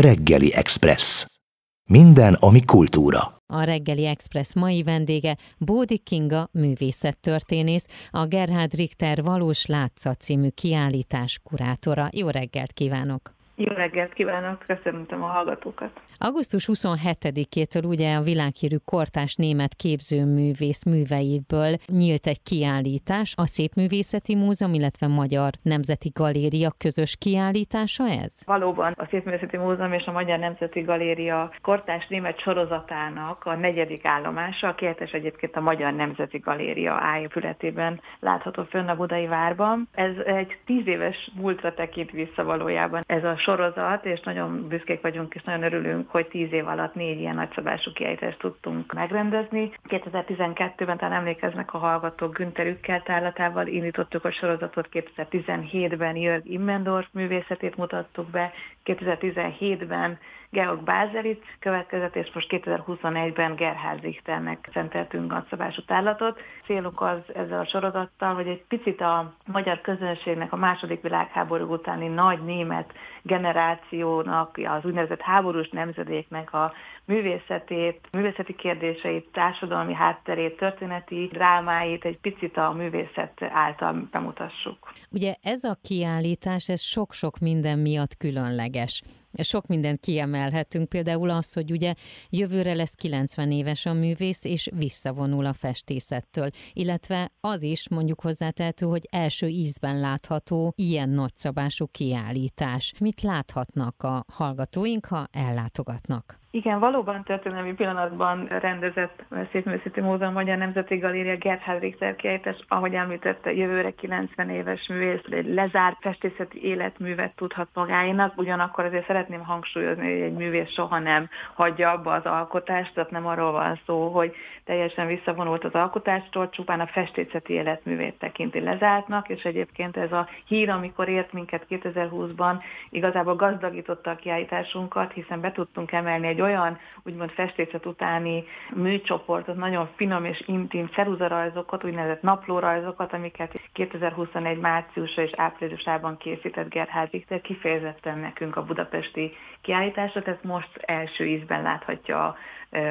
Reggeli Express. Minden, ami kultúra. A reggeli Express mai vendége Bódi Kinga művészettörténész, a Gerhard Richter Valós Látszat című kiállítás kurátora. Jó reggelt kívánok! Jó reggelt kívánok, köszöntöm a hallgatókat. Augusztus 27-től ugye a világhírű kortás német képzőművész műveiből nyílt egy kiállítás, a Szépművészeti Múzeum, illetve Magyar Nemzeti Galéria közös kiállítása ez? Valóban a Szépművészeti Múzeum és a Magyar Nemzeti Galéria kortás német sorozatának a negyedik állomása, a kiállítás egyébként a Magyar Nemzeti Galéria ájépületében látható fönn a Budai Várban. Ez egy tíz éves múltra tekint vissza valójában ez a sorozat, és nagyon büszkék vagyunk, és nagyon örülünk, hogy tíz év alatt négy ilyen nagyszabású kiállítást tudtunk megrendezni. 2012-ben talán emlékeznek a hallgatók Günther Ükkel tárlatával indítottuk a sorozatot, 2017-ben Jörg Immendorf művészetét mutattuk be, 2017-ben Georg Bázelit következett, és most 2021-ben Gerhard Richternek szenteltünk nagyszabású tárlatot. Célunk az ezzel a sorozattal, hogy egy picit a magyar közönségnek a második világháború utáni nagy német generációnak, az úgynevezett háborús nemzedéknek a művészetét, művészeti kérdéseit, társadalmi hátterét, történeti drámáit egy picit a művészet által bemutassuk. Ugye ez a kiállítás, ez sok-sok minden miatt különleges. Sok mindent kiemelhetünk, például az, hogy ugye jövőre lesz 90 éves a művész, és visszavonul a festészettől, illetve az is mondjuk hozzátehető, hogy első ízben látható ilyen nagyszabású kiállítás. Mit láthatnak a hallgatóink, ha ellátogatnak? Igen, valóban történelmi pillanatban rendezett Szépművészeti Múzeum Magyar Nemzeti Galéria Gerhard Richter kiállítás, ahogy említette, jövőre 90 éves művész, egy lezárt festészeti életművet tudhat magáinak, ugyanakkor azért szeretném hangsúlyozni, hogy egy művész soha nem hagyja abba az alkotást, tehát nem arról van szó, hogy teljesen visszavonult az alkotástól, csupán a festészeti életművét tekinti lezártnak, és egyébként ez a hír, amikor ért minket 2020-ban, igazából gazdagította a kiállításunkat, hiszen be tudtunk emelni egy egy olyan úgymond festészet utáni műcsoportot, nagyon finom és intim ceruzarajzokat, úgynevezett naplórajzokat, amiket 2021 márciusa és áprilisában készített Gerhard Richter kifejezetten nekünk a budapesti kiállításra, tehát most első ízben láthatja a,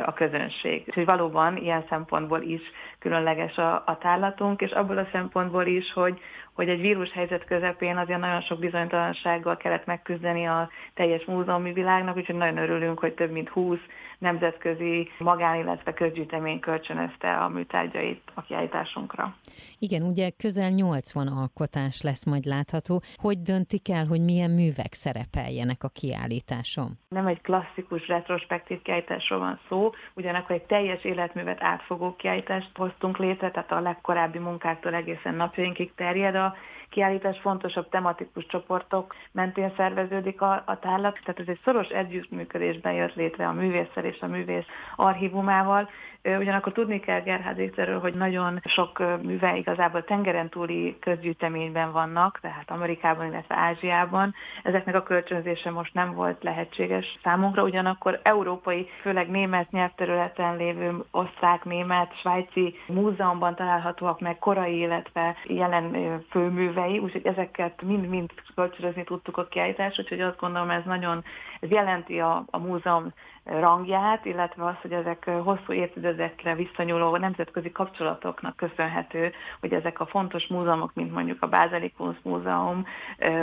a közönség. És hogy valóban ilyen szempontból is különleges a, a tárlatunk, és abból a szempontból is, hogy, hogy egy vírushelyzet közepén azért nagyon sok bizonytalansággal kellett megküzdeni a teljes múzeumi világnak, úgyhogy nagyon örülünk, hogy több mint 20 nemzetközi magán, illetve közgyűjtemény kölcsönözte a műtárgyait a kiállításunkra. Igen, ugye közel 80 alkotás lesz majd látható. Hogy döntik el, hogy milyen művek szerepeljenek a kiállításon? Nem egy klasszikus retrospektív kiállításról van szó, ugyanakkor egy teljes életművet átfogó kiállítást hoztunk létre, tehát a legkorábbi munkáktól egészen napjainkig terjed a kiállítás fontosabb tematikus csoportok mentén szerveződik a, a tárlat, tehát ez egy szoros együttműködésben jött létre a művésszel és a művész archívumával, Ugyanakkor tudni kell Gerhard Richterről, hogy nagyon sok műve igazából tengeren túli közgyűjteményben vannak, tehát Amerikában, illetve Ázsiában. Ezeknek a kölcsönzése most nem volt lehetséges számunkra, ugyanakkor európai, főleg német nyelvterületen lévő osztrák, német, svájci múzeumban találhatóak meg korai, illetve jelen főművei, úgyhogy ezeket mind-mind kölcsönözni tudtuk a kiállítás, úgyhogy azt gondolom ez nagyon, ez jelenti a, a múzeum rangját, illetve az, hogy ezek hosszú évtizedekre visszanyúló nemzetközi kapcsolatoknak köszönhető, hogy ezek a fontos múzeumok, mint mondjuk a Bázeli Kunstmúzeum,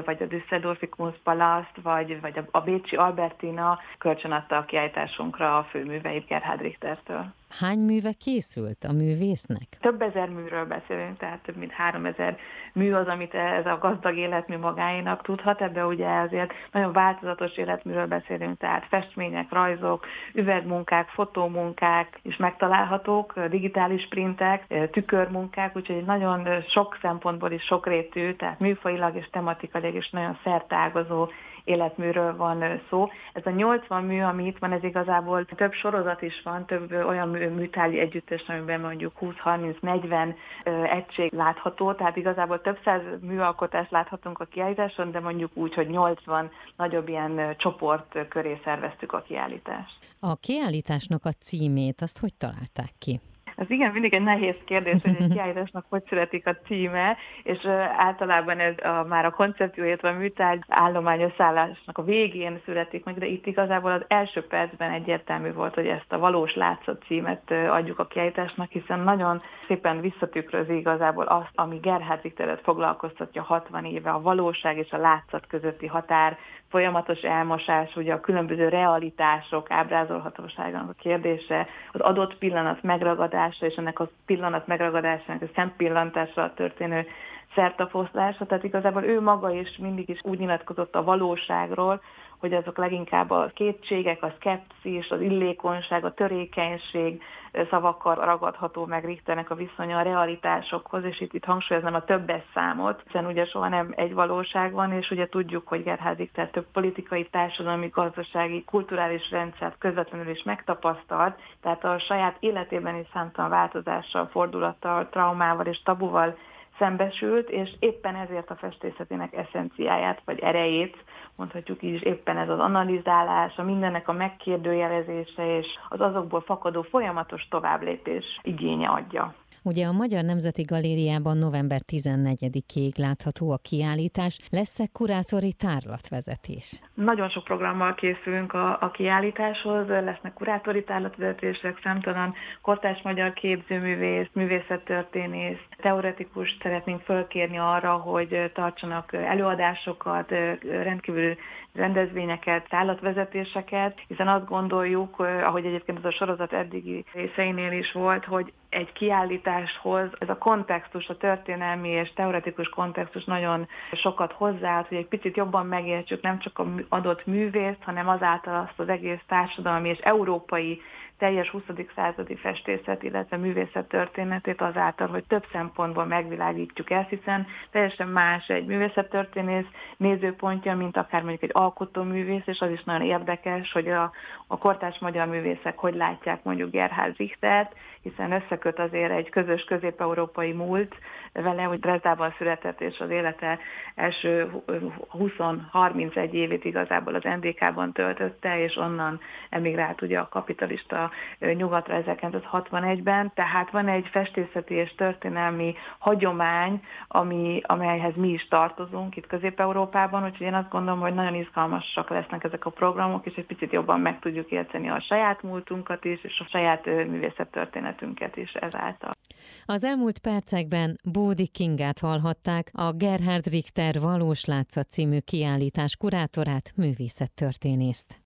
vagy a Düsseldorfi Kunstpalast, vagy, vagy a Bécsi Albertina kölcsönadta a kiállításunkra a főműveit Gerhard Richtertől. Hány műve készült a művésznek? Több ezer műről beszélünk, tehát több mint három ezer mű az, amit ez a gazdag életmű magáénak tudhat. Ebbe ugye azért nagyon változatos életműről beszélünk, tehát festmények, rajzok, üvegmunkák, fotómunkák is megtalálhatók, digitális printek, tükörmunkák, úgyhogy nagyon sok szempontból is sokrétű, tehát műfajilag és tematikailag is nagyon szertágazó életműről van szó. Ez a 80 mű, ami itt van, ez igazából több sorozat is van, több olyan műtárgyi együttes, amiben mondjuk 20-30-40 egység látható, tehát igazából több száz műalkotást láthatunk a kiállításon, de mondjuk úgy, hogy 80 nagyobb ilyen csoport köré szerveztük a kiállítást. A kiállításnak a címét, azt hogy találták ki? Ez igen, mindig egy nehéz kérdés, hogy egy kiállításnak hogy születik a címe, és általában ez a, már a koncepció, illetve a műtárgy állományosszállásnak a végén születik meg, de itt igazából az első percben egyértelmű volt, hogy ezt a valós látszat címet adjuk a kiállításnak, hiszen nagyon szépen visszatükrözi igazából azt, ami Gerhard Richteret foglalkoztatja 60 éve, a valóság és a látszat közötti határ, folyamatos elmosás, ugye a különböző realitások ábrázolhatóságának a kérdése, az adott pillanat megragadása és ennek a pillanat megragadásának a szempillantásra történő szertafoszlása, tehát igazából ő maga is mindig is úgy nyilatkozott a valóságról, hogy azok leginkább a kétségek, a szkepszis, az illékonyság, a törékenység szavakkal ragadható meg Richternek a viszonya a realitásokhoz, és itt, itt hangsúlyoznám a többes számot, hiszen ugye soha nem egy valóság van, és ugye tudjuk, hogy Gerhard Richter több politikai, társadalmi, gazdasági, kulturális rendszert közvetlenül is megtapasztalt, tehát a saját életében is számtalan változással, fordulattal, traumával és tabuval szembesült, és éppen ezért a festészetének eszenciáját, vagy erejét, mondhatjuk így éppen ez az analizálása, mindennek a megkérdőjelezése és az azokból fakadó folyamatos továbblépés igénye adja. Ugye a Magyar Nemzeti Galériában november 14-ig látható a kiállítás. Lesz-e kurátori tárlatvezetés? Nagyon sok programmal készülünk a, a kiállításhoz, lesznek kurátori tárlatvezetések, számtalan kortás magyar képzőművész, művészettörténész, teoretikus szeretnénk fölkérni arra, hogy tartsanak előadásokat, rendkívül rendezvényeket, tárlatvezetéseket, hiszen azt gondoljuk, ahogy egyébként ez a sorozat eddigi részeinél is volt, hogy egy kiállításhoz ez a kontextus, a történelmi és teoretikus kontextus nagyon sokat hozzáállt, hogy egy picit jobban megértsük nem csak a adott művészt, hanem azáltal azt az egész társadalmi és európai teljes 20. századi festészet, illetve művészet történetét azáltal, hogy több szempontból megvilágítjuk ezt, hiszen teljesen más egy művészettörténész nézőpontja, mint akár mondjuk egy alkotóművész, és az is nagyon érdekes, hogy a, a kortás magyar művészek hogy látják mondjuk Gerhard Richtert, hiszen összeköt azért egy közös közép-európai múlt vele, hogy Dresdában született, és az élete első 20-31 évét igazából az NDK-ban töltötte, és onnan emigrált ugye a kapitalista nyugatra 1961-ben, tehát van egy festészeti és történelmi hagyomány, ami, amelyhez mi is tartozunk itt Közép-Európában, úgyhogy én azt gondolom, hogy nagyon izgalmasak lesznek ezek a programok, és egy picit jobban meg tudjuk érteni a saját múltunkat is, és a saját művészettörténetünket is ezáltal. Az elmúlt percekben Bódi Kingát hallhatták, a Gerhard Richter Valós Látszat című kiállítás kurátorát, művészettörténészt.